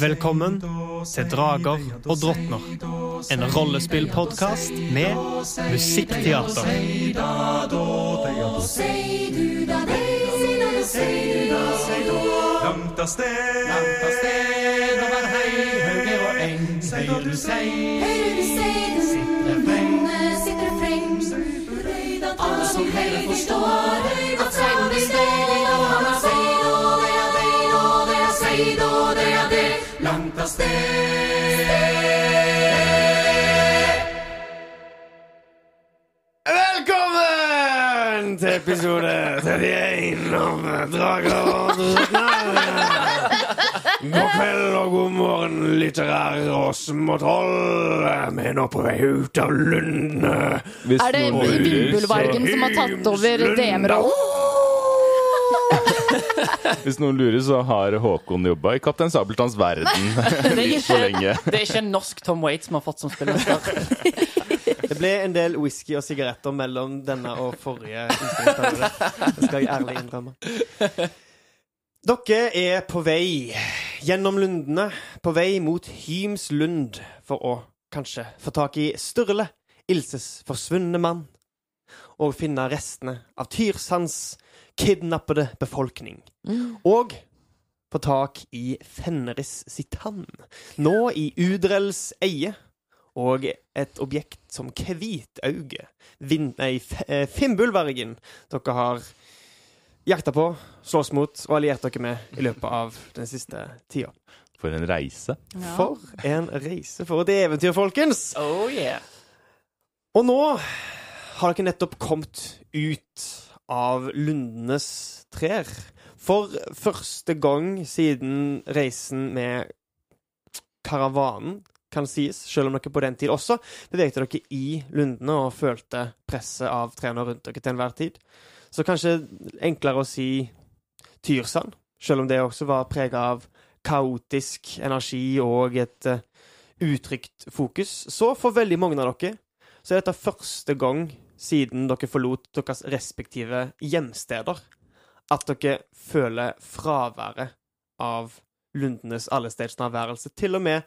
Velkommen til Drager og drottner. En rollespillpodkast med musikkteater. Langt sted, høyre. Høyre du sei, Høyre sitter frem. Alle som heller forstår at av sted. Velkommen til episode 31 av Drager og drukner. God kveld og god morgen, litterære og små troll. Vi er nå på vei ut av Lundene. Er det Vindbulvargen som har tatt over DM-rollen? Hvis noen lurer, så har Håkon jobba i Kaptein Sabeltanns verden litt for lenge. Det er ikke en norsk Tom Waits som har fått som spillemester. Det ble en del whisky og sigaretter mellom denne og forrige innspillingsperiode. Det skal jeg ærlig innrømme. Dere er på vei gjennom lundene, på vei mot Hyms lund, for å kanskje få tak i Sturle, Ilses forsvunne mann, og finne restene av Tyrsans kidnappede befolkning. Og få tak i Fenris sitt tann, nå i Udrels eie og et objekt som Kvitauge, Vin- nei, eh, Fimbulvergen, dere har jakta på, slåss mot og alliert dere med i løpet av den siste tida. For en reise. For en reise, for et eventyr, folkens! Oh yeah. Og nå har dere nettopp kommet ut av Lundenes trær. For første gang siden reisen med karavanen, kan sies, selv om dere på den tid også bevegte dere i lundene og følte presset av trærne rundt dere til enhver tid. Så kanskje enklere å si Tyrsand, selv om det også var prega av kaotisk energi og et uh, utrygt fokus. Så for veldig mange av dere så er dette første gang siden dere forlot deres respektive hjemsteder, at dere føler fraværet av lundenes allestedsnærværelse. Til og med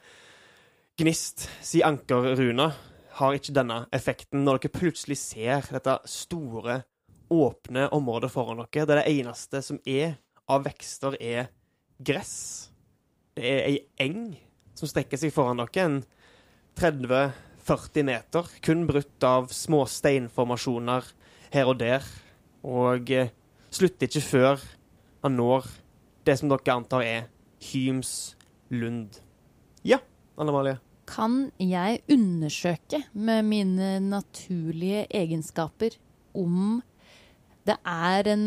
Gnist si ankerruna har ikke denne effekten når dere plutselig ser dette store, åpne området foran dere, der det eneste som er av vekster, er gress. Det er ei eng som strekker seg foran dere, en 30-40 meter, kun brutt av små steinformasjoner her og der, og eh, slutter ikke før han når det som dere antar er Hyms lund. Ja, Anne Malie? Kan jeg undersøke med mine naturlige egenskaper om det er en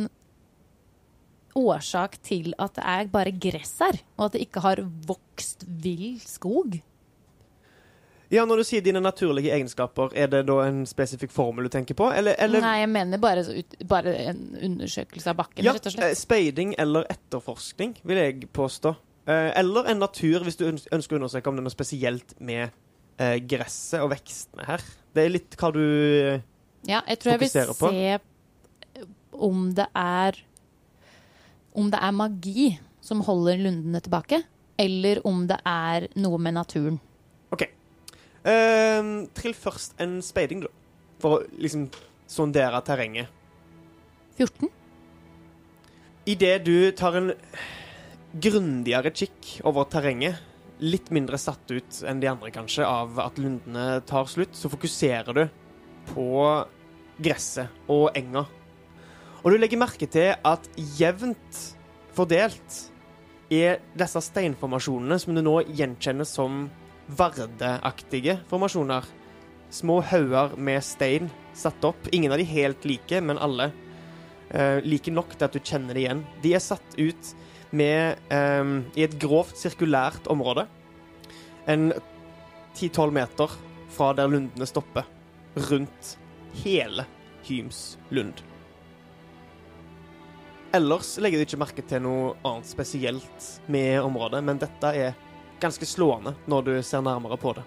årsak til at det er bare gress her, og at det ikke har vokst vill skog? Ja, når du sier dine naturlige egenskaper, er det da en spesifikk formel du tenker på, eller, eller Nei, jeg mener bare, bare en undersøkelse av bakken, ja, rett og eh, slett. speiding eller etterforskning, vil jeg påstå. Eh, eller en natur, hvis du ønsker å undersøke om det er noe spesielt med eh, gresset og vekstene her. Det er litt hva du eh, Ja, jeg tror jeg vil på. se om det er Om det er magi som holder lundene tilbake, eller om det er noe med naturen. OK. Eh, trill først en speiding, da. For å liksom sondere terrenget. 14? Idet du tar en grundigere kikk over terrenget, litt mindre satt ut enn de andre kanskje, av at lundene tar slutt, så fokuserer du på gresset og enga. Og du legger merke til at jevnt fordelt er disse steinformasjonene, som du nå gjenkjenner som vardeaktige formasjoner, små hauger med stein satt opp. Ingen av de helt like, men alle eh, like nok til at du kjenner det igjen. De er satt ut med, eh, i et grovt sirkulært område. En 10-12 meter fra der lundene stopper. rundt hele Hymslund. Ellers legger du ikke merke til noe annet spesielt med området, men dette er ganske slående når du ser nærmere på det.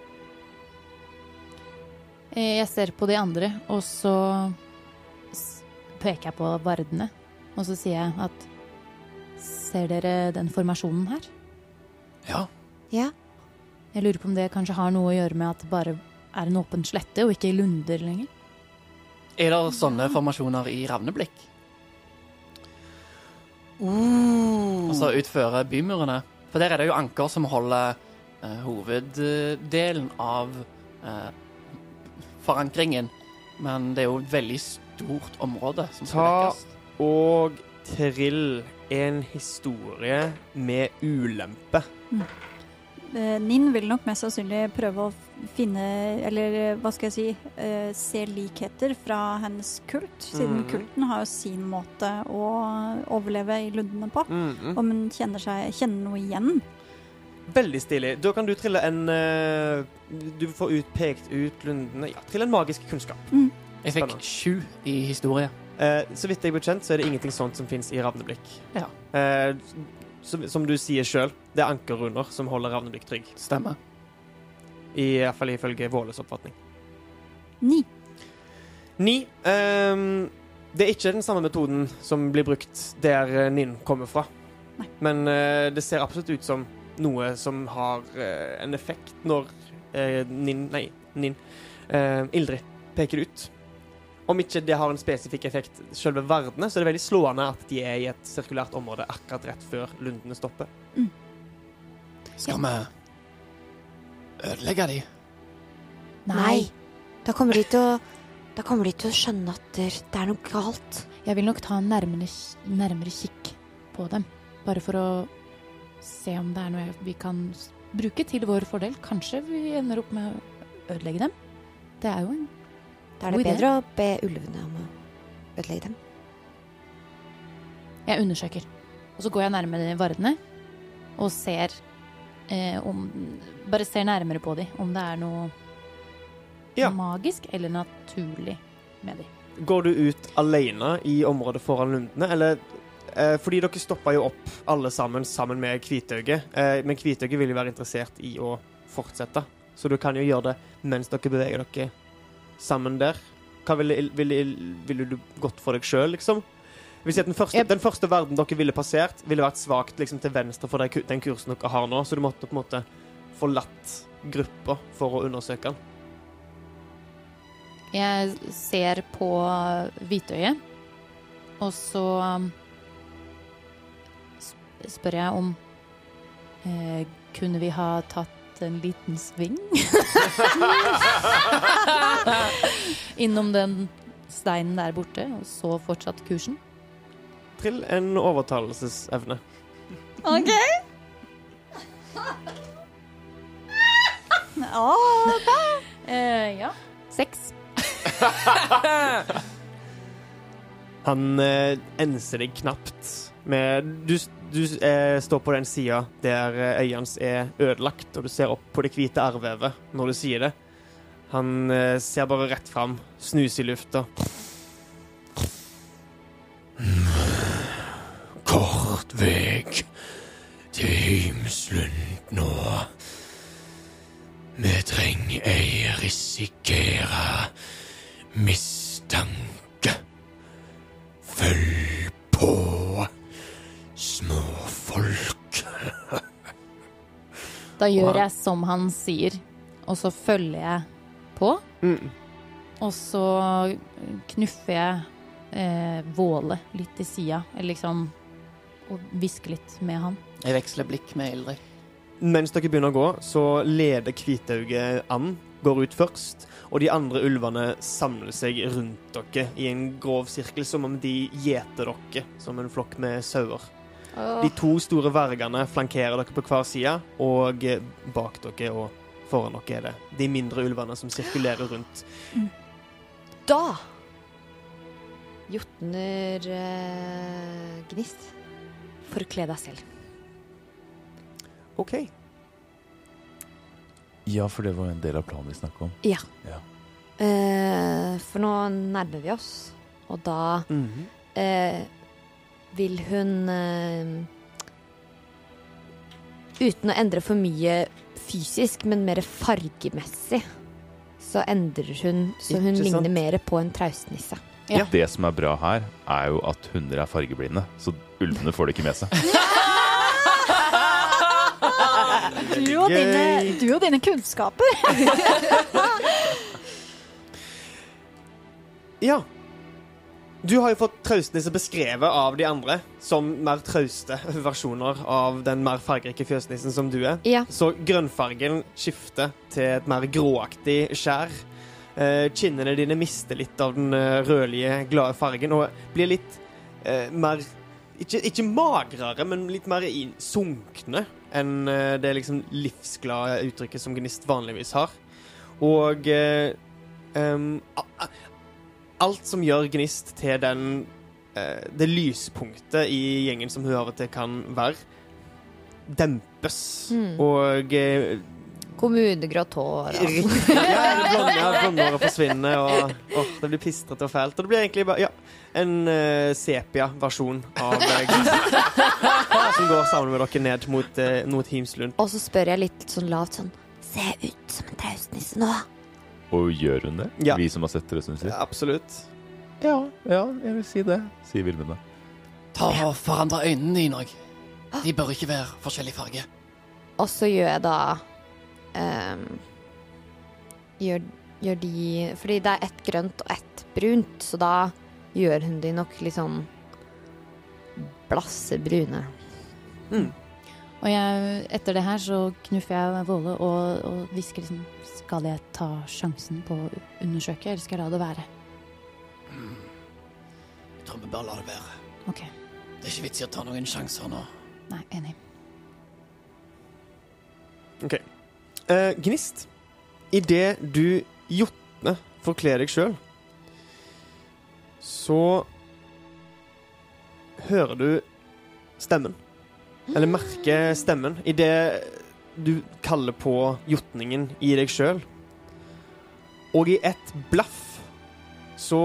Eh, Jeg ser på de andre, og så peker jeg på vardene. Og så sier jeg at Ser dere den formasjonen her? Ja. Ja. Jeg lurer på om det kanskje har noe å gjøre med at det bare er en åpen slette, og ikke lunder lenger. Er det sånne formasjoner i Ravneblikk? Uh. Altså utføre bymurene? For der er det jo anker som holder eh, hoveddelen av eh, forankringen. Men det er jo et veldig stort område som skal Ta- Og trill en historie med ulempe. Mm. Ninn vil nok mest sannsynlig prøve å finne, eller hva skal jeg si, eh, se likheter fra hennes kult, siden Mhm. kulten har jo sin måte å overleve i lundene på. Mhm. Om hun kjenner, seg, kjenner noe igjen. Veldig stilig. Da kan du trille en eh, Du får ut, pekt ut lundene Ja, trill en magisk kunnskap. Jeg fikk sju i historie. Eh, så vidt jeg ble kjent, så er det ingenting sånt som fins i Ravneblikk. Ja. Eh, som, som du sier sjøl, det er ankerunder som holder Ravneblikk trygg. Stemmer. I hvert fall ifølge Våles oppfatning. Ni. Ni. Um, det er ikke den samme metoden som blir brukt der eh, Ninn kommer fra. Nei. Men uh, det ser absolutt ut som noe som har uh, en effekt når uh, Ninn Nei, Ninn. Ildrid peker det ut. Om ikke det har en spesifikk effekt, selve verdene, så er det veldig slående at de er i et sirkulært område akkurat rett før lundene stopper. Skal vi ødelegge de? Nei. Da kommer de til å Da kommer de til å skjønne at det er noe galt. Jeg vil nok ta en nærmere, nærmere kikk på dem. Bare for å se om det er noe vi kan bruke til vår fordel. Kanskje vi ender opp med å ødelegge dem. Det er jo en Da er det idé. bedre å be ulvene om å ødelegge dem. Jeg undersøker. Og så går jeg nærmere vardene og ser eh, om Bare ser nærmere på dem. Om det er noe Ja. magisk eller naturlig med dem. Går du ut alene i området foran lundene, eller eh, Fordi dere stoppa jo opp alle sammen sammen med Kvitauget. Eh, men Kvitauget vil jo være interessert i å fortsette, så du kan jo gjøre det mens dere beveger dere sammen der. Hva ville, ville, ville du gått for deg sjøl, liksom? Hvis den første, den første verden dere ville passert, ville vært svakt liksom, til venstre for den kursen dere har nå, så du måtte på en måte forlatt gruppa for å undersøke den. Jeg ser på Hvitøyet, og så um, spør jeg om eh, Kunne vi ha tatt en liten sving? Innom den steinen der borte, og så fortsatt kursen? Trill en overtalelsesevne. OK. Å, Eh, ja. Seks. Han eh, enser deg knapt med Du, du eh, står på den sida der øyet øynene hans er ødelagt, og du ser opp på det hvite arrvevet når du sier det. Han eh, ser bare rett fram, snuser i lufta. Risikere mistanke. Følg på, småfolk. Da gjør jeg som han sier, og så følger jeg på. Mm. Og så knuffer jeg eh, Våle litt til sida, eller liksom Og hvisker litt med han. Jeg veksler blikk med Ildrid. Mens dere begynner å gå, så leder Kvitauget an, går ut først, og de andre ulvene samler seg rundt dere i en grov sirkel, som om de gjeter dere som en flokk med sauer. De to store vergene flankerer dere på hver side, og bak dere og foran dere er det de mindre ulvene som sirkulerer rundt. Da Jotner uh, Gnist. Forkle deg selv. OK. Ja, for det var en del av planen vi snakka om. Ja. Eh, for nå nærmer vi oss, og da Mhm. eh, vil hun eh, Uten å endre for mye fysisk, men mer fargemessig, så endrer hun så hun Ikke sant? ligner mer på en traustnisse. Det som er bra her, er jo at hunder er fargeblinde, så ulvene får det ikke med seg. Du og dine, du og dine kunnskaper. Ja. Du har jo fått traustnisse beskrevet av de andre som mer trauste versjoner av den mer fargerike fjøsnissen som du er. Ja. Så grønnfargen skifter til et mer gråaktig skjær. Eh, Kinnene dine mister litt av den eh, rødlige, glade fargen og blir litt eh, mer ikke, ikke magrere, men litt mer sunkne enn eh, det liksom livsglade uttrykket som Gnist vanligvis har. Og eh, a- alt som gjør Gnist til den eh, det lyspunktet i gjengen som hun av og til kan være, dempes. Mm. Og eh, Kommunegrått hår og Ja, blonde, ja, blondehåret forsvinner, og åh, det blir pistrete og fælt. Og det blir egentlig bare ja, en uh, sepia-versjon av uh, Som går sammen med dere ned mot, uh, mot Himslund. Og så spør jeg litt sånn lavt sånn Se ut som en traustnisse nå. Og gjør hun det? Ja. Vi som har sett det, syns vi. Ja, absolutt. Ja, ja, jeg vil si det, sier Vilmund da. Ta og forandre øynene dine òg. De bør ikke være forskjellig farge. Og så gjør jeg da ehm, gjør, gjør de Fordi det er ett grønt og ett brunt, så da gjør hun de nok litt sånn blassebrune. Og jeg, etter det her så knuffer jeg Våle og, hvisker liksom Skal jeg ta sjansen på å undersøke, eller skal jeg la det være? Jeg tror vi bør la det være. Ok, Det er ikke vits i å ta noen sjanser nå. nei, enig. OK. Eh, gnist. Idet du jotne forkler deg sjøl, så hører du stemmen. Eller merker stemmen idet du kaller på jotningen i deg sjøl. Og i et blaff så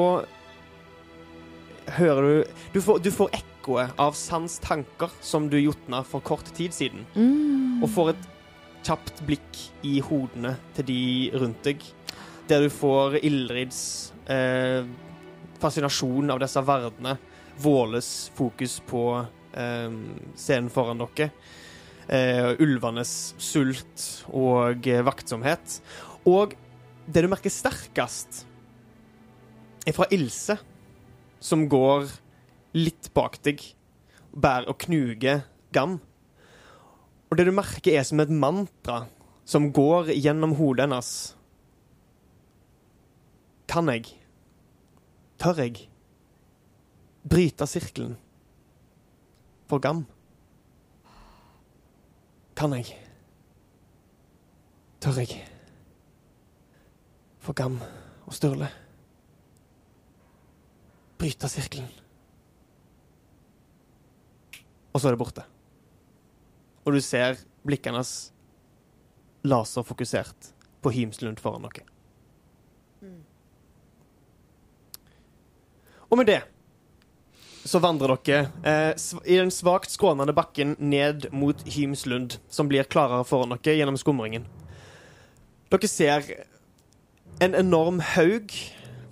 hører du Du får, du får ekkoet av Sans tanker som du jotna for kort tid siden Mm. og får et kjapt blikk i hodene til de rundt deg, der du får Ildrids eh, fascinasjon av disse verdenene, Våles fokus på eh, scenen foran dere, eh, ulvenes sult og vaktsomhet. Og det du merker sterkest, er fra Ilse, som går litt bak deg, bærer og knuger Gam. Og det du merker, er som et mantra som går gjennom hodet hennes. Kan jeg? Tør jeg? Bryte sirkelen? For Gam? Kan jeg? Tør jeg? For Gam og Sturle? Bryte sirkelen? Og så er det borte. Og du ser blikket hennes laserfokusert på Himslund foran dere. Og med det så vandrer dere eh, i den svakt skrånende bakken ned mot Hymslund, som blir klarere foran dere gjennom skumringen. Dere ser en enorm haug,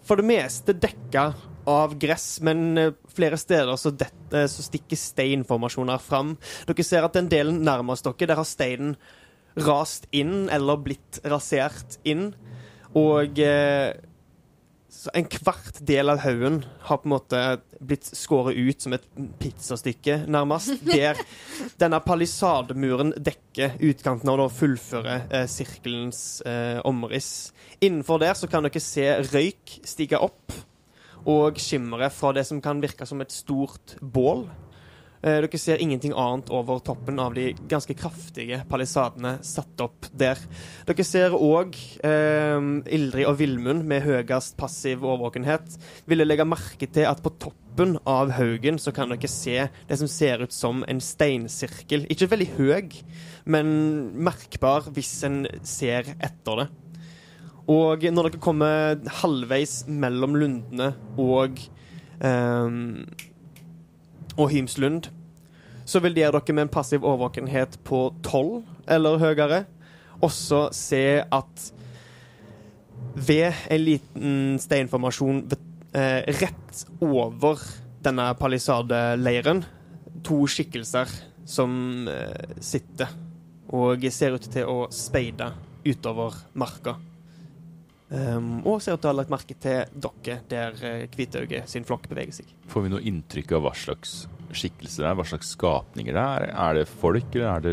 for det meste dekka av gress, men eh, flere steder så, det, eh, så stikker steinformasjoner fram. Dere ser at den delen nærmest dere, der har steinen rast inn, eller blitt rasert inn. Og eh, så en kvart del av haugen har på en måte blitt skåret ut som et pizzastykke, nærmest. Der denne palisademuren dekker utkanten av å fullføre eh, sirkelens eh, omriss. Innenfor der så kan dere se røyk stige opp, og skimmeret fra det som kan virke som et stort bål. Eh, dere ser ingenting annet over toppen av de ganske kraftige palisadene satt opp der. Dere ser òg eh, Ildrid og Villmund med høyest passiv årvåkenhet ville legge merke til at på toppen av haugen så kan dere se det som ser ut som en steinsirkel. Ikke veldig høy, men merkbar hvis en ser etter det. Og når dere kommer halvveis mellom Lundene og um, og Hymslund, så vil de dere med en passiv årvåkenhet på 12 eller høyere også se at ved en liten steinformasjon eh, rett over denne palisadeleiren, to skikkelser som eh, sitter og ser ut til å speide utover marka. Um, og ser ut til å ha lagt merke til dere der eh, Hvitauget sin flokk beveger seg. Får vi noe inntrykk av hva slags skikkelser det er? Hva slags skapninger det er? Er det folk, eller er det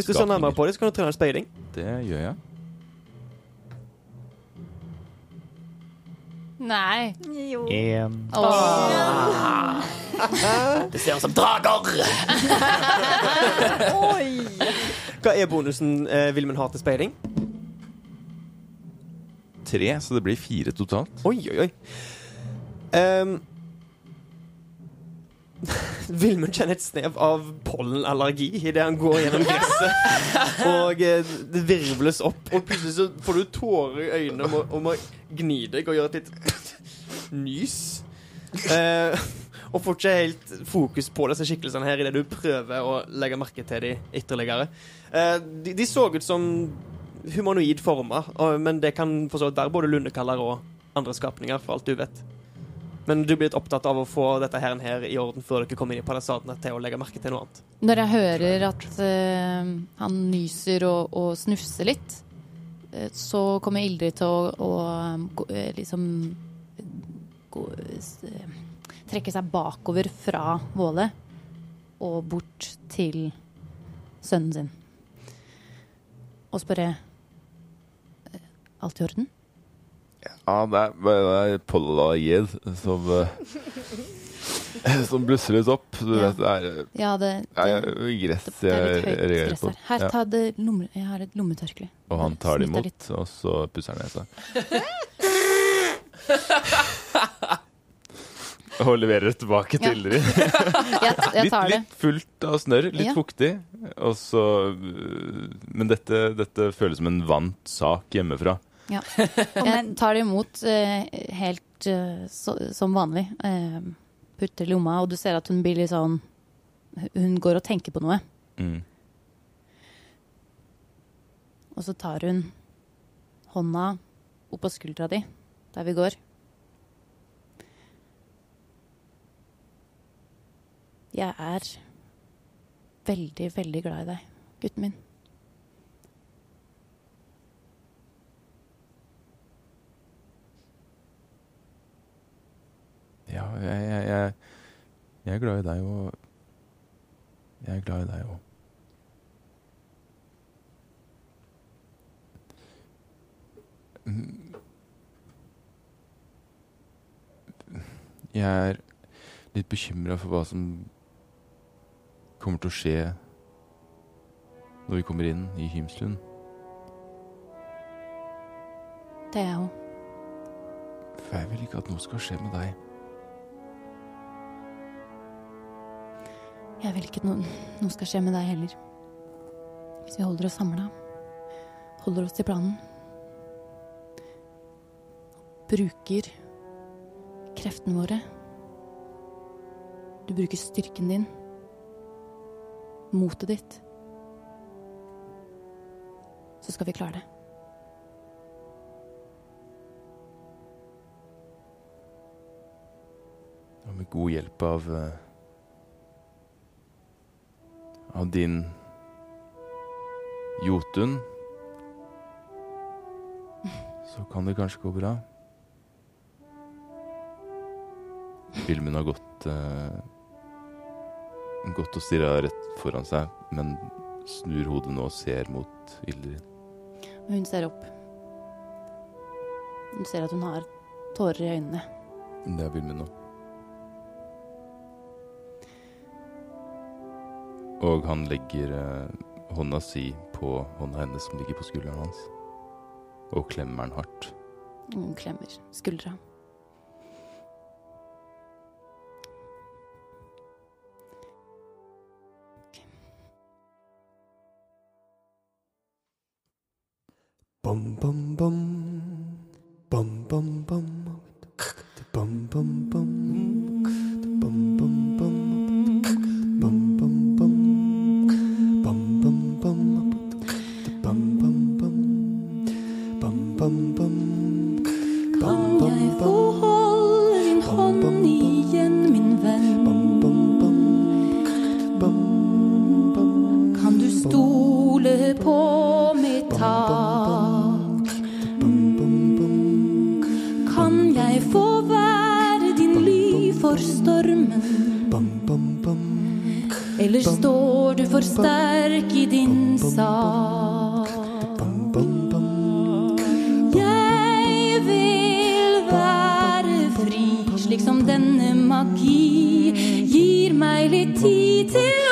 Hvis du ser nærmere på det, så kan du trene en speiding. Det gjør jeg. Nei. Jo. En. Åh. Det ser ut som drager! Oi! Hva er bonusen eh, Vilmen har til speiding? Tre, så det blir fire totalt. Oi, oi, oi. Um, Vilmund kjenner et snev av pollenallergi idet han går gjennom gresset. Og eh, det virvles opp, og plutselig så får du tårer i øynene og må, og må gni deg og gjøre et litt nys. Eh, og får ikke helt fokus på disse skikkelsene her idet du prøver å legge merke til dem ytterligere. Eh, de, de så ut som humanoid former, og- men det kan for så vidt være både lundekaller og andre skapninger, for alt du vet. Men du blir litt opptatt av å få dette her, her i orden før dere kommer inn i palisadene til å legge merke til noe annet. Når jeg hører at uh, han nyser og, og snufser litt, uh, så kommer Ildrid til å, å gå, eh, liksom gå, eh, trekke seg bakover fra Våle og bort til sønnen sin. Og spørre Alt i orden? Ja, det er, det er Pollajed som eh, Som blusser litt opp. Du Ja. vet, det er eh, Ja, det, det, ja, gress det er jeg reagerer på. her. Ja. ta det lomme, jeg har et lommetørkle. Og han tar det imot, og så pusser han ned. Og leverer det tilbake Ja. til dere. Jeg, jeg Litt, det. litt fullt av snørr, litt Ja. fuktig. Og så, øh, men dette, dette føles som en vant sak hjemmefra. Ja. Jeg tar det imot eh, helt eh, så, som vanlig. Eh, putter lomma, og du ser at hun blir litt sånn Hun går og tenker på noe. Mm. Og så tar hun hånda opp på skuldra di der vi går. Jeg er veldig, veldig glad i deg, gutten min. Ja, jeg, jeg, jeg, jeg er glad i deg, og jeg er glad i deg òg. Jeg er litt bekymra for hva som kommer til å skje når vi kommer inn i Hymslund. Det er jeg òg. For jeg vil ikke at noe skal skje med deg. Jeg vil ikke at noe, noe skal skje med deg heller. Hvis vi holder oss samla, holder oss til planen, bruker kreftene våre Du bruker styrken din, motet ditt, så skal vi klare det. Og med god hjelp av Av din Jotun Så kan det kanskje gå bra. Filmen har gått eh, Gått og stirra rett foran seg, men snur hodet nå og ser mot Ildrid. Og hun ser opp. Hun ser at hun har tårer i øynene. Det er Vilmen nå. Og han legger eh, hånda si på hånda hennes som ligger på skulderen hans. Og klemmer den hardt. Hun klemmer skuldra. Meg litt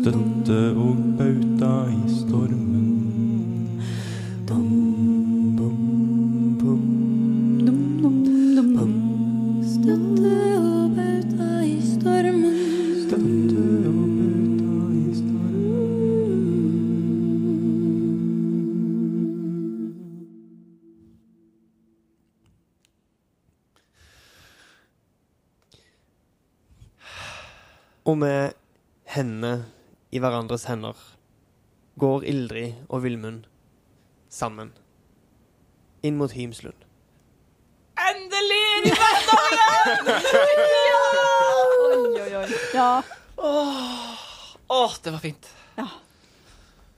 Støtte og bauta hverandres hender går Ildrid og Vilmund sammen inn mot Hymslund. Endelig er vi venner Oi, oi, oi. Ja. Åh, det var fint.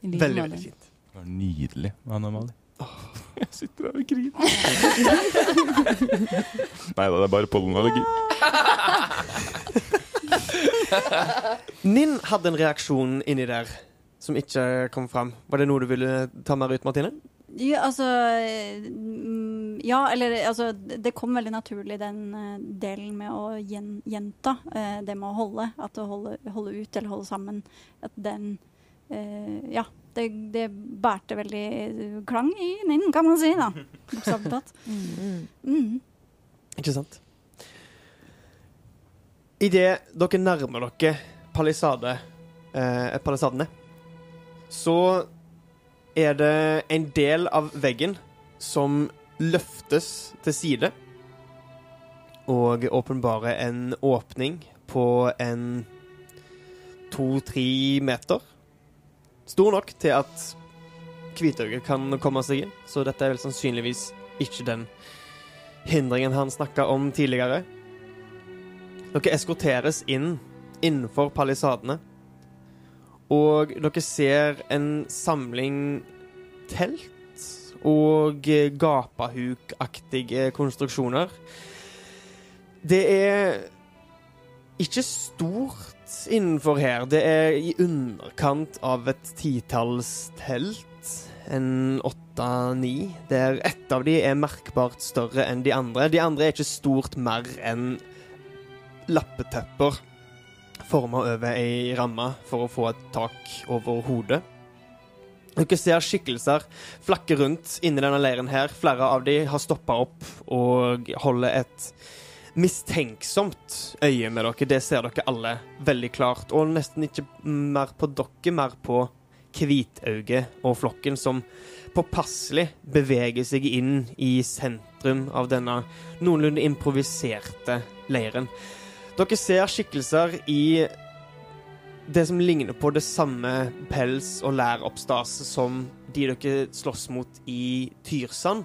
Veldig, veldig fint. Det var nydelig, Anna Mali. Jeg sitter her og griner. Nei da, det er bare pollenallergi. Ninn hadde en reaksjon inni der som ikke kom fram. Var det noe du ville ta mer ut, Martine? Ja, altså mm, Ja, eller altså Det kom veldig naturlig, den eh, delen med å gjen, gjenta. eh, det med å holde. At å holde, holde ut eller holde sammen. At den eh, Ja. Det, det bærte veldig klang i Ninn, kan man si, da. Bokstavelig talt. Mm. Ikke sant? Idet dere nærmer dere palisade, eh, palisadene, så er det en del av veggen som løftes til side og åpenbarer en åpning på en to-tre meter. Stor nok til at Kvitøyet kan komme seg inn, så dette er vel sannsynligvis ikke den hindringen han snakka om tidligere. Dere eskorteres inn innenfor palisadene. Og dere ser en samling telt og gapahukaktige konstruksjoner. Det er ikke stort innenfor her. Det er i underkant av et titalls telt. En åtte-ni. Der ett av de er merkbart større enn de andre. De andre er ikke stort mer enn lappetepper forma over ei ramme for å få et tak over hodet. Dere ser skikkelser flakke rundt inni denne leiren her. Flere av de har stoppa opp og holder et mistenksomt øye med dere. Det ser dere alle veldig klart. Og nesten ikke mer på dere, mer på Hvitauget og flokken, som påpasselig beveger seg inn i sentrum av denne noenlunde improviserte leiren. Dere ser skikkelser i det som ligner på det samme pels- og læroppstaset som de dere slåss mot i Tyrsand.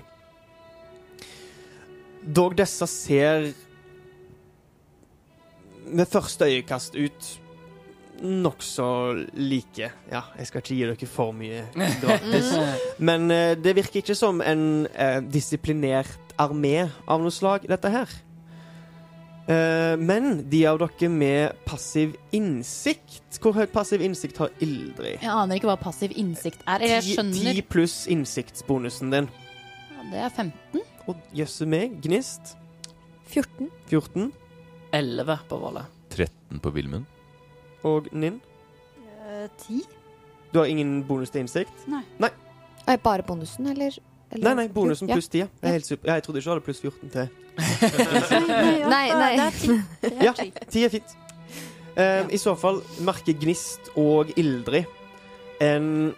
Dog disse ser med første øyekast ut nokså like. Ja, jeg skal ikke gi dere for mye gratis. Men eh, det virker ikke som en eh, disiplinert armé av noe slag, dette her. Eh, men de av dere med passiv innsikt Hvor høyt passiv innsikt har Ildrid? Jeg aner ikke hva passiv innsikt er. Eller jeg skjønner Ti pluss innsiktsbonusen din. Ja, Det er 15. Og jøsse meg, Gnist 14. 14. 11 på Valle. 13 på Vilmund. Og Ninn. Eh, Ti? Du har ingen bonus til innsikt? Er bare bonusen, eller? Eller? Nei, nei, bonusen Ja. pluss 10. Ja. Jeg, er helt super. Ja, jeg trodde ikke du hadde pluss 14 til. Nei, nei. Ja. 10 er fint. Eh, I så fall merker Gnist og Ildrid en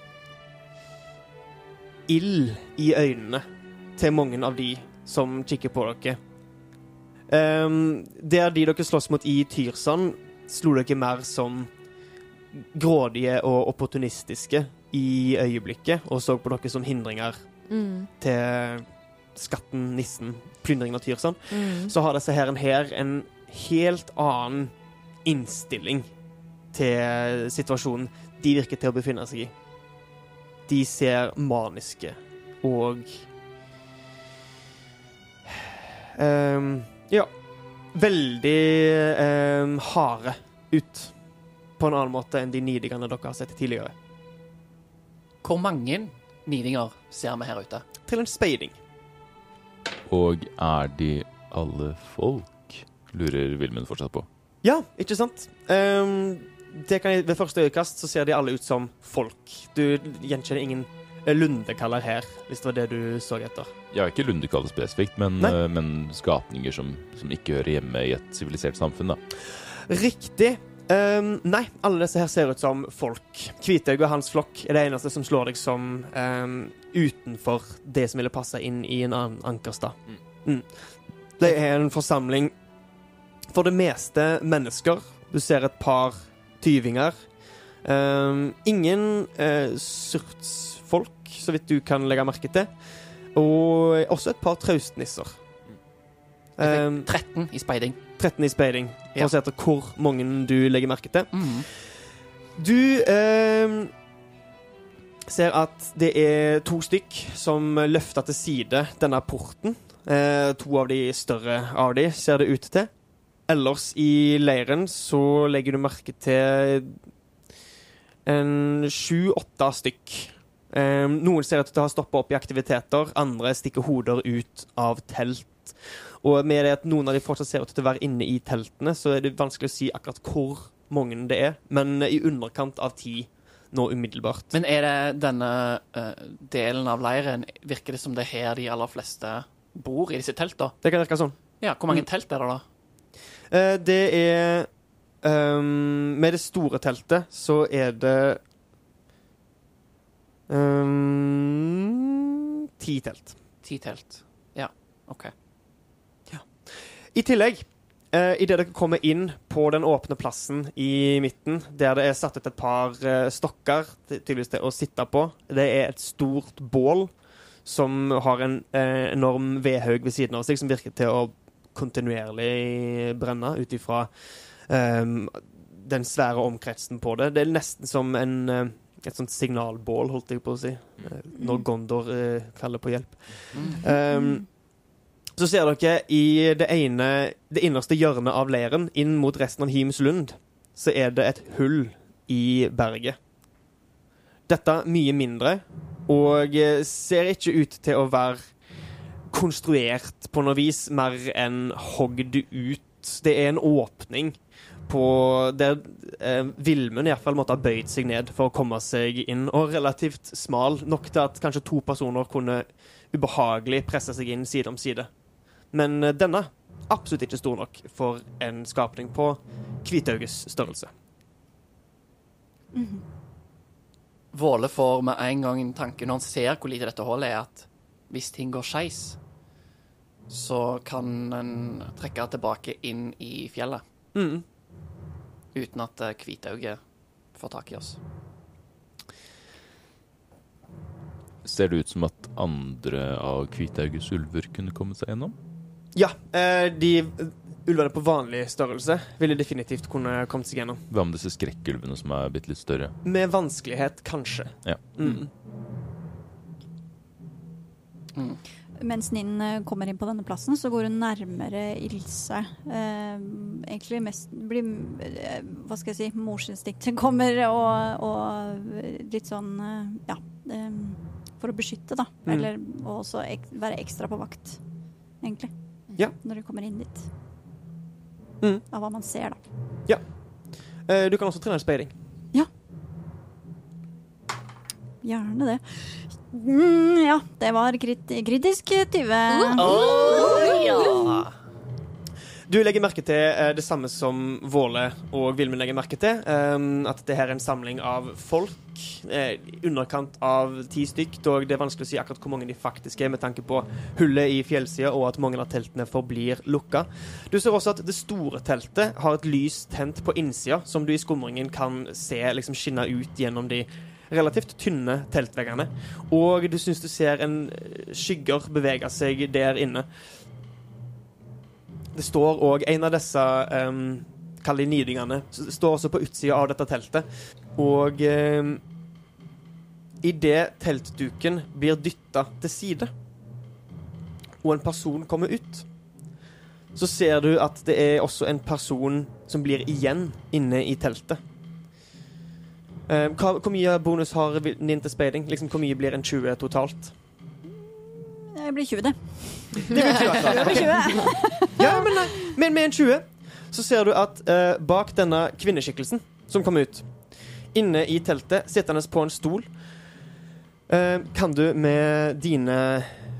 ild i øynene til mange av de som kikker på dere. Um, der de dere slåss mot i Tyrsand, slo dere mer som grådige og opportunistiske i øyeblikket, og så på dere som hindringer Mm. til skatten, nissen, plyndringen av Tyrsand Mm. så har disse her, her en helt annen innstilling til situasjonen de virker til å befinne seg i. De ser maniske og um, Ja. Veldig um, harde ut. På en annen måte enn de nidigene dere har sett tidligere. Hvor mange nidinger ser vi her ute? Til en speiding. Og er de alle folk? Lurer Vilmund fortsatt på. Ja, ikke sant? Um, det kan jeg, ved første øyekast så ser de alle ut som folk. Du gjenkjenner ingen eh, lundekaller her, hvis det var det du så etter. Ja, ikke lundekaller spesifikt, men, eh, men skapninger som, som ikke hører hjemme i et sivilisert samfunn, da. Riktig. Ehm, nei, alle disse her ser ut som folk. Kvithaug og hans flokk er det eneste som slår deg som um, utenfor det som ville passe inn i en annen ankerstad. Mm. Det er en forsamling for det meste mennesker. Du ser et par tyvinger. Um, ingen uh, surtsfolk, så vidt du kan legge merke til. Og også et par traustnisser. Jeg Ehm, fikk 13 i speiding. 13 i speiding, for Ja. å se etter hvor mange du legger merke til. Mm. Du ehm, ser at det er to stykk som løfter til side denne porten. Eh, to av de større av de, ser det ut til. Ellers i leiren så legger du merke til en sju-åtte stykk. Ehm, noen ser ut til å ha stoppa opp i aktiviteter, andre stikker hoder ut av telt. Og med det at noen av de fortsatt ser ut til å være inne i teltene, så er det vanskelig å si akkurat hvor mange det er, men i underkant av ti nå umiddelbart. Men er det denne uh, delen av leiren Virker det som det er her de aller fleste bor, i disse teltene? Det kan virke sånn. Ja, hvor mange Mm. telt er det, da? Uh, det er um, Med det store teltet så er det um, Ti telt. Ti telt. Ja, OK. I tillegg, eh, idet dere kommer inn på den åpne plassen i midten, der det er satt ut et par eh, stokker tydeligvis til å sitte på, det er et stort bål som har en eh, enorm vedhaug ved siden av seg, som virker til å kontinuerlig brenne ut ifra ehm, den svære omkretsen på det. Det er nesten som en, et sånt signalbål, holdt jeg på å si, når Gondor eh, kaller på hjelp. Um, så ser dere i det ene, det innerste hjørnet av leiren, inn mot resten av Himslund, så er det et hull i berget. Dette mye mindre, og ser ikke ut til å være konstruert på noe vis, mer enn hogd ut. Det er en åpning på der eh, Vilmund iallfall måtte ha bøyd seg ned for å komme seg inn, og relativt smal, nok til at kanskje to personer kunne ubehagelig presse seg inn side om side. Men eh, denne absolutt ikke stor nok for en skapning på Kvithauges størrelse. Våle får med en gang en tanke når han ser hvor lite dette hullet er, at hvis ting går skeis, så kan en trekke tilbake inn i fjellet. Mm. Uten at eh, Hvitauget får tak i oss. Ser det ut som at andre av Kvitauges ulver kunne komme seg gjennom? Ja, eh, de ulvene på vanlig størrelse ville definitivt kunne kommet seg gjennom. Hva med disse skrekkulvene som er bitte litt større? Med vanskelighet, kanskje. Ja. Mm. Mens Ninn eh, kommer inn på denne plassen, så går hun nærmere Ilse. Eh, egentlig mest blir eh, Hva skal jeg si Morsinstinktet kommer og, og litt sånn Ja. eh, for å beskytte, da. Mm. Eller og også ek være ekstra på vakt, egentlig. Ja. Når du kommer inn dit. Mm. Av hva man ser, da. Ja. du kan også trene speiding. Gjerne det. Mm, ja, det var krit kritisk 20. ja! Du legger merke til eh, det samme som Våle og Vilmund legger merke til. Um, at det her er en samling av folk. eh, underkant av ti stykk. Dog det er vanskelig å si akkurat hvor mange de faktisk er, med tanke på hullet i fjellsida og at mange av teltene forblir lukka. Du ser også at det store teltet har et lys tent på innsida, som du i skumringen kan se liksom skinne ut gjennom de relativt tynne teltveggene. Og du syns du ser en eh, skygger bevege seg der inne. Det står òg en av disse um, Kall de nidingene. Står også på utsida av dette teltet. Og um, idet teltduken blir dytta til side, og en person kommer ut, så ser du at det er også en person som blir igjen inne i teltet. Um, hva, hvor mye bonus har til speiding? Liksom, hvor mye blir en 20 totalt? Det blir 20, det. Det blir 20, altså. Det blir 20. Ja, men, men med en 20 så ser du at eh, bak denne kvinneskikkelsen som kom ut, inne i teltet, sittende på en stol, eh, kan du med dine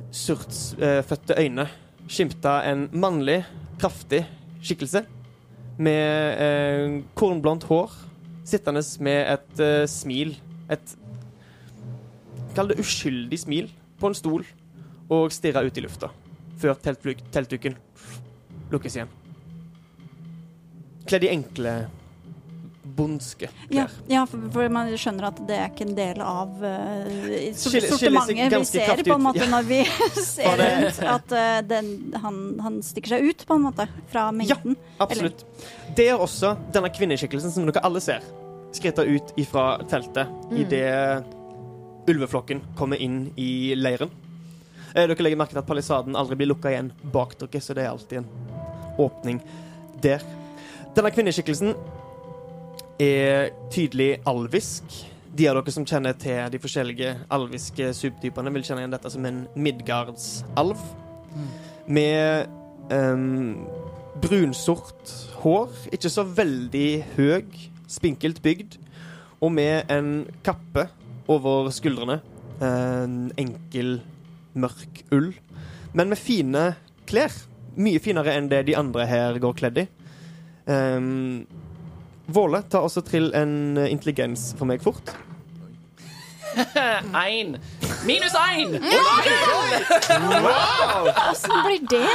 surtsfødte øyne skimte en mannlig, kraftig skikkelse med eh, kornblondt hår, sittende med et eh, smil, et Kall det uskyldig smil, på en stol, og stirre ut i lufta før teltduk- teltduken lukkes igjen. Kledd i enkle, bondske klær. ja for, for man skjønner at det er ikke en del av uh, sortimentet vi ser, på en måte, Ja. når vi ser det- rundt. At uh, den, han, han stikker seg ut, på en måte, fra mengden. Absolutt. Det er også denne kvinneskikkelsen som dere alle ser, skritta ut ifra teltet Mm. idet ulveflokken kommer inn i leiren. Eh, Dere legger merke til at palisaden aldri blir lukka igjen bak dere, så det er alltid en åpning der. Denne kvinneskikkelsen er tydelig alvisk. De av dere som kjenner til de forskjellige alviske subtypene, vil kjenne igjen dette som en midgardsalv. Med um, brunsort hår, ikke så veldig høy, spinkelt bygd, og med en kappe over skuldrene. En enkel, mørk ull, men med fine klær. Mye finere enn det de andre her går kledd i. Um, Våle, ta også trill en intelligens for meg fort. Én. Minus én! Åssen blir det?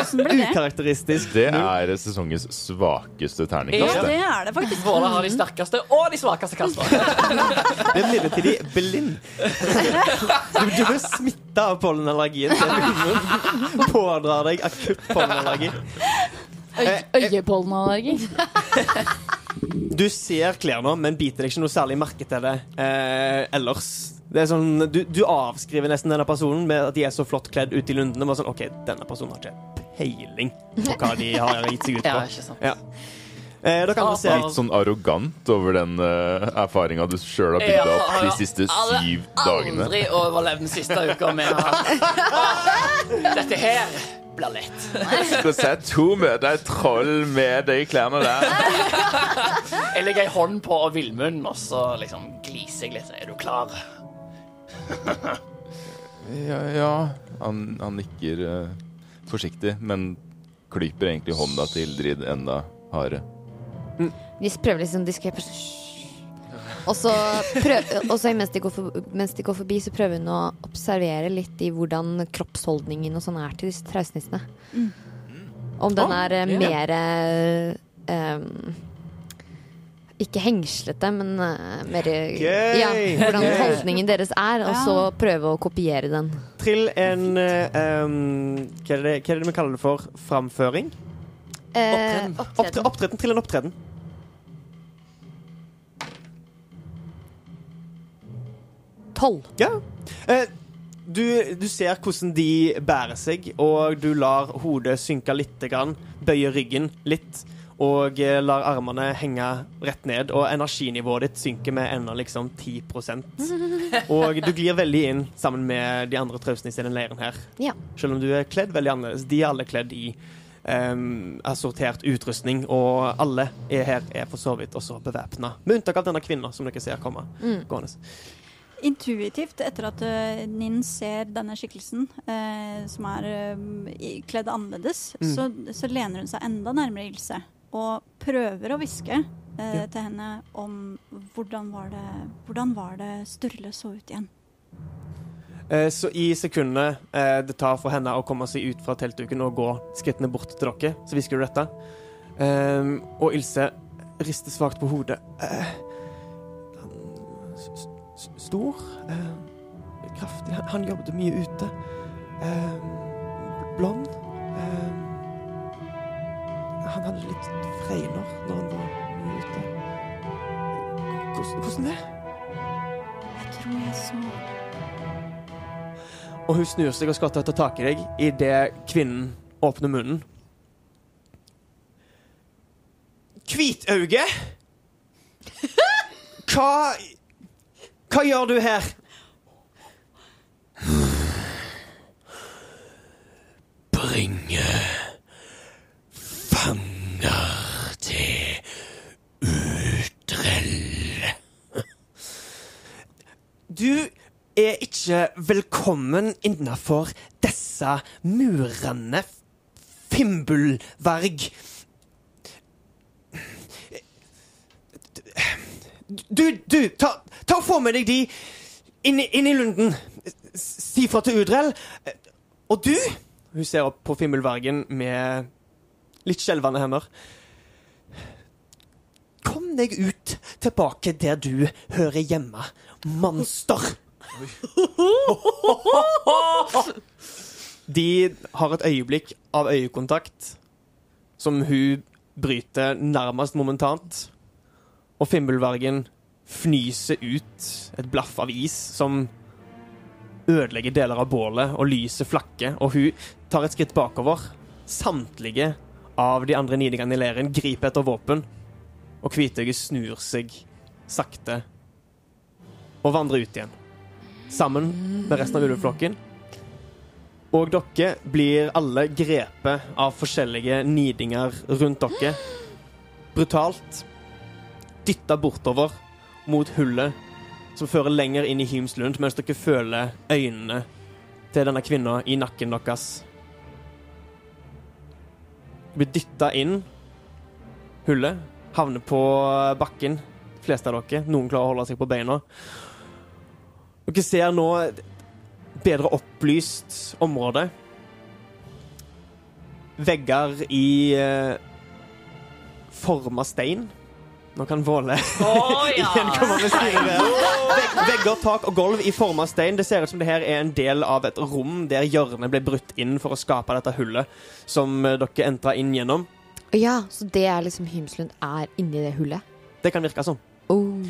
Åssen blir det? Ukarakteristisk. Det er sesongens svakeste terningkast. Ja, det. er det faktisk. Våle har de sterkeste og de svakeste kastene. Det er midlertidig blind. Du, du blir smitta av pollenallergien til Vilmund. Pådrar deg akutt pollenallergi. Øy- Øyepollenallergi. Du ser klærne, men biter deg ikke noe særlig merke til det eh, ellers. Det er sånn, du, du avskriver nesten denne personen med at de er så flott kledd ute i lundene. Bare sånn, OK, denne personen har ikke peiling på hva de har gitt seg ut på. Ja, ikke sant. Ja. Eh, ser Litt sånn arrogant over den uh, erfaringa du sjøl har bygd opp de siste syv dagene. Aldri overlevd den siste uka med Dette her blir lett. Skulle se to møte et troll med de klærne der. Jeg legger ei hånd på villmunnen, og så liksom gliser jeg litt. Er du klar? Ja, ja. Han, han nikker uh, forsiktig, men klyper egentlig hånda til Ildrid enda hardere. Vi prøver liksom diskret. Og så, prøv, og så mens, de går for, mens de går forbi, så prøver hun å observere litt i hvordan kroppsholdningen og sånn er til disse trausnissene. Mm. Om den er eh, ja. mer um, Ikke hengslete, men uh, mer Gøy! Ja, hvordan Gøy! holdningen deres er, og så prøve å kopiere den. Trill en eh, um, hva, er det, hva er det vi kaller det for? Framføring? Eh, Opptreden. Opptre, opptreden. Trill en opptreden. Tolv. Ja. Eh, du, du ser hvordan de bærer seg, og du lar hodet synke litt, grann, bøyer ryggen litt, og eh, lar armene henge rett ned, og energinivået ditt synker med ennå liksom 10% Og du glir veldig inn sammen med de andre trausnissene i den leiren her. Ja. Selv om du er kledd veldig annerledes. De er alle kledd i um, assortert utrustning, og alle er her er for så vidt også bevæpna. Med unntak av denne kvinna som dere ser komme Mm. gående. Intuitivt, etter at uh, Ninn ser denne skikkelsen, uh, som er uh, kledd annerledes, Mm. så, så lener hun seg enda nærmere Ilse og prøver å hviske Ja. til henne om hvordan var det, hvordan var det Sturle så ut igjen. Så i sekundene eh, det tar for henne å komme seg ut fra teltduken og gå skrittene bort til dere, så hvisker du dette. Og Ilse rister svakt på hodet. Eh, s- stor, eh, kraftig. Han, han jobbet mye ute. Eh, blond. Eh, han hadde litt fregner når han var mye ute. Hvordan, hvordan det? Jeg tror jeg så Og hun snur seg og skal ta tak i deg idet kvinnen åpner munnen. Hvitauge! Hva Hva gjør du her? Bringe fanger til Utrell. Du er ikke velkommen innafor disse murene, Fimbulvarg. Du, du, ta, ta og få med deg de inn, inn i lunden. Si fra til Udrell. Og du Hun ser opp på Fimmelvergen med litt skjelvende hender. Kom deg ut tilbake der du hører hjemme, monster. De har et øyeblikk av øyekontakt som hun bryter nærmest momentant. Og Fimbulvargen fnyser ut et blaff av is som ødelegger deler av bålet, og lyset flakker, og hun tar et skritt bakover. Samtlige av de andre nidingene i leiren griper etter våpen, og Kvitøyet snur seg sakte og vandrer ut igjen. Sammen med resten av ulveflokken. Og dere blir alle grepet av forskjellige nidinger rundt dere. Brutalt dytta bortover mot hullet som fører lenger inn i Hymslund, mens dere føler øynene til denne kvinna i nakken deres. Dere blir dytta inn hullet, havner på bakken, de fleste av dere. Noen klarer å holde seg på beina. Dere ser nå bedre opplyst område. Vegger i eh, forma stein. Nå kan Våle igjen komme med styret. Vegger, tak og gulv i form av stein. Det ser ut som det her er en del av et rom der hjørnet ble brutt inn for å skape dette hullet som eh, dere entra inn gjennom. Ja, så det er liksom Hymslund er inni det hullet? Det kan virke sånn. Oh.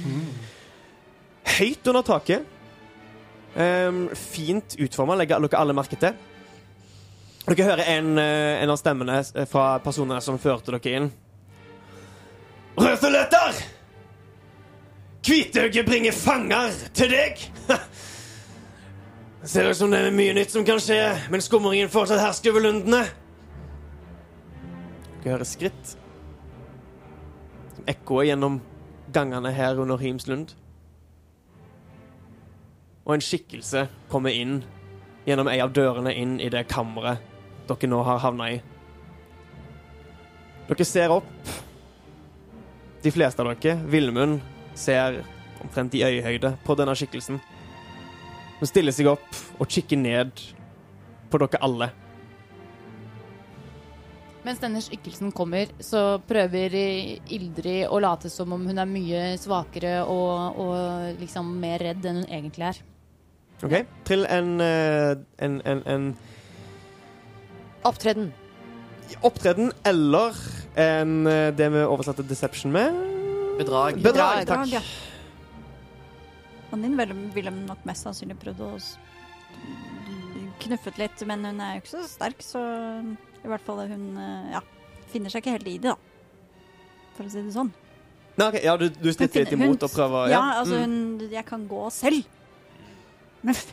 Høyt under taket. Um, fint utforma, legger dere alle merke til. Dere hører en, eh, en av stemmene eh, fra personene som førte dere inn. Rødfeletter! Hvitøyet bringer fanger til deg! Ser ut som det er mye nytt som kan skje, men skumringen fortsatt hersker over lundene. Dere hører skritt. Som ekkoer gjennom gangene her under Himslund. Og en skikkelse kommer inn gjennom ei av dørene inn i det kammeret dere nå har havna i. Dere ser opp. De fleste av dere. Villmund, ser omtrent i øyehøyde på denne skikkelsen. Hun stiller seg opp og kikker ned på dere alle. Mens denne skikkelsen kommer, så prøver Ildrid å late som om hun er mye svakere og, og liksom mer redd enn hun egentlig er. OK? Trill en, eh, en, en, en Opptreden. Opptreden eller en, eh, det vi oversatte deception med. Bedrag. Bedrag, Bedrag, takk. ja. Han din ville, nok mest sannsynlig prøvd å knuffet litt, men hun er jo ikke så sterk, så i hvert fall hun eh, ja, finner seg ikke helt i det, da. For å si det sånn. Nei, okay, ja, du, du stritter litt imot hun- og prøver Ja, altså Mm. hun Jeg kan gå selv. Muff.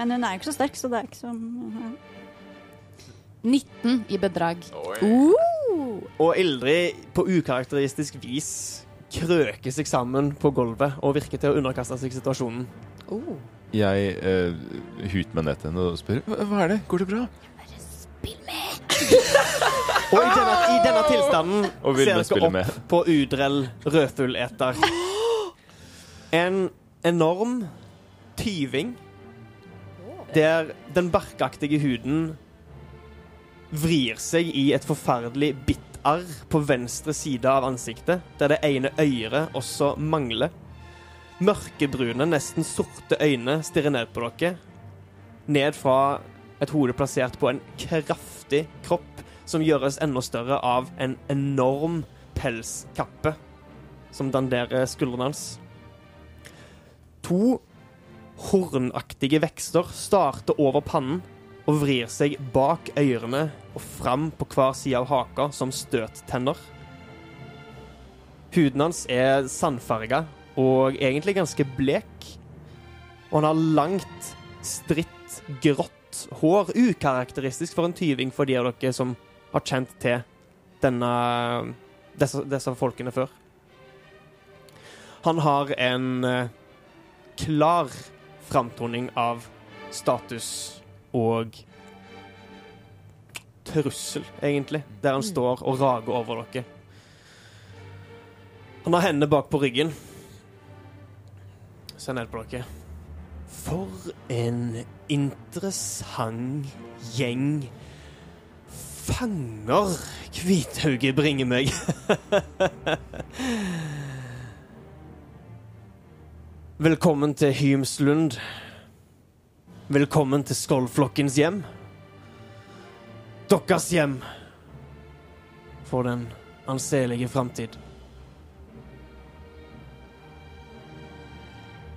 Men hun er jo ikke så sterk, så det er ikke så ja. 19 i bedrag. Og Ildrid på ukarakteristisk vis krøker seg sammen på gulvet og virker til å underkaste seg situasjonen. Jeg uh, huter meg ned til henne og spør hva hva er det, går det bra? Og i denne, i denne tilstanden ser dere opp med? på Udrell rødfugleter. En enorm tyving der den barkaktige huden vrir seg i et forferdelig bittarr på venstre side av ansiktet, der det ene øret også mangler. Mørkebrune, nesten sorte øyne stirrer ned på dere. Ned fra et hode plassert på en kraftig kropp som gjøres enda større av en enorm pelskappe som danderer skuldrene hans. To hornaktige vekster starter over pannen og vrir seg bak ørene og fram på hver side av haka som støttenner. Huden hans er sandfarga og egentlig ganske blek. Og han har langt, stritt, grått hår. Ukarakteristisk for en tyving for de av dere som har kjent til denne, disse, disse folkene før. Han har en eh, klar framtoning av status og trussel, egentlig, der han står og rager over dere. Han har hendene bak på ryggen. Se ned på dere. For en interessant gjeng fanger Kvithauget bringer meg. Velkommen til Hymslund. Velkommen til Skålflokkens hjem. Deres hjem for den anselige framtid.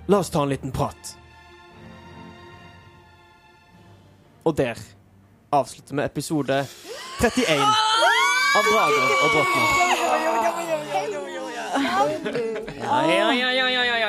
La oss ta en liten prat. Og der avslutter vi episode 31 av Drager og drottner. Ja, ja, ja, ja, ja,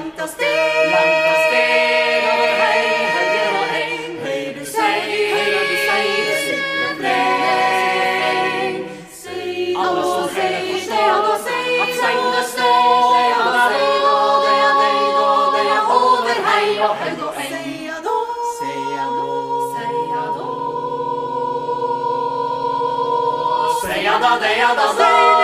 langt av sted, da. Seia da,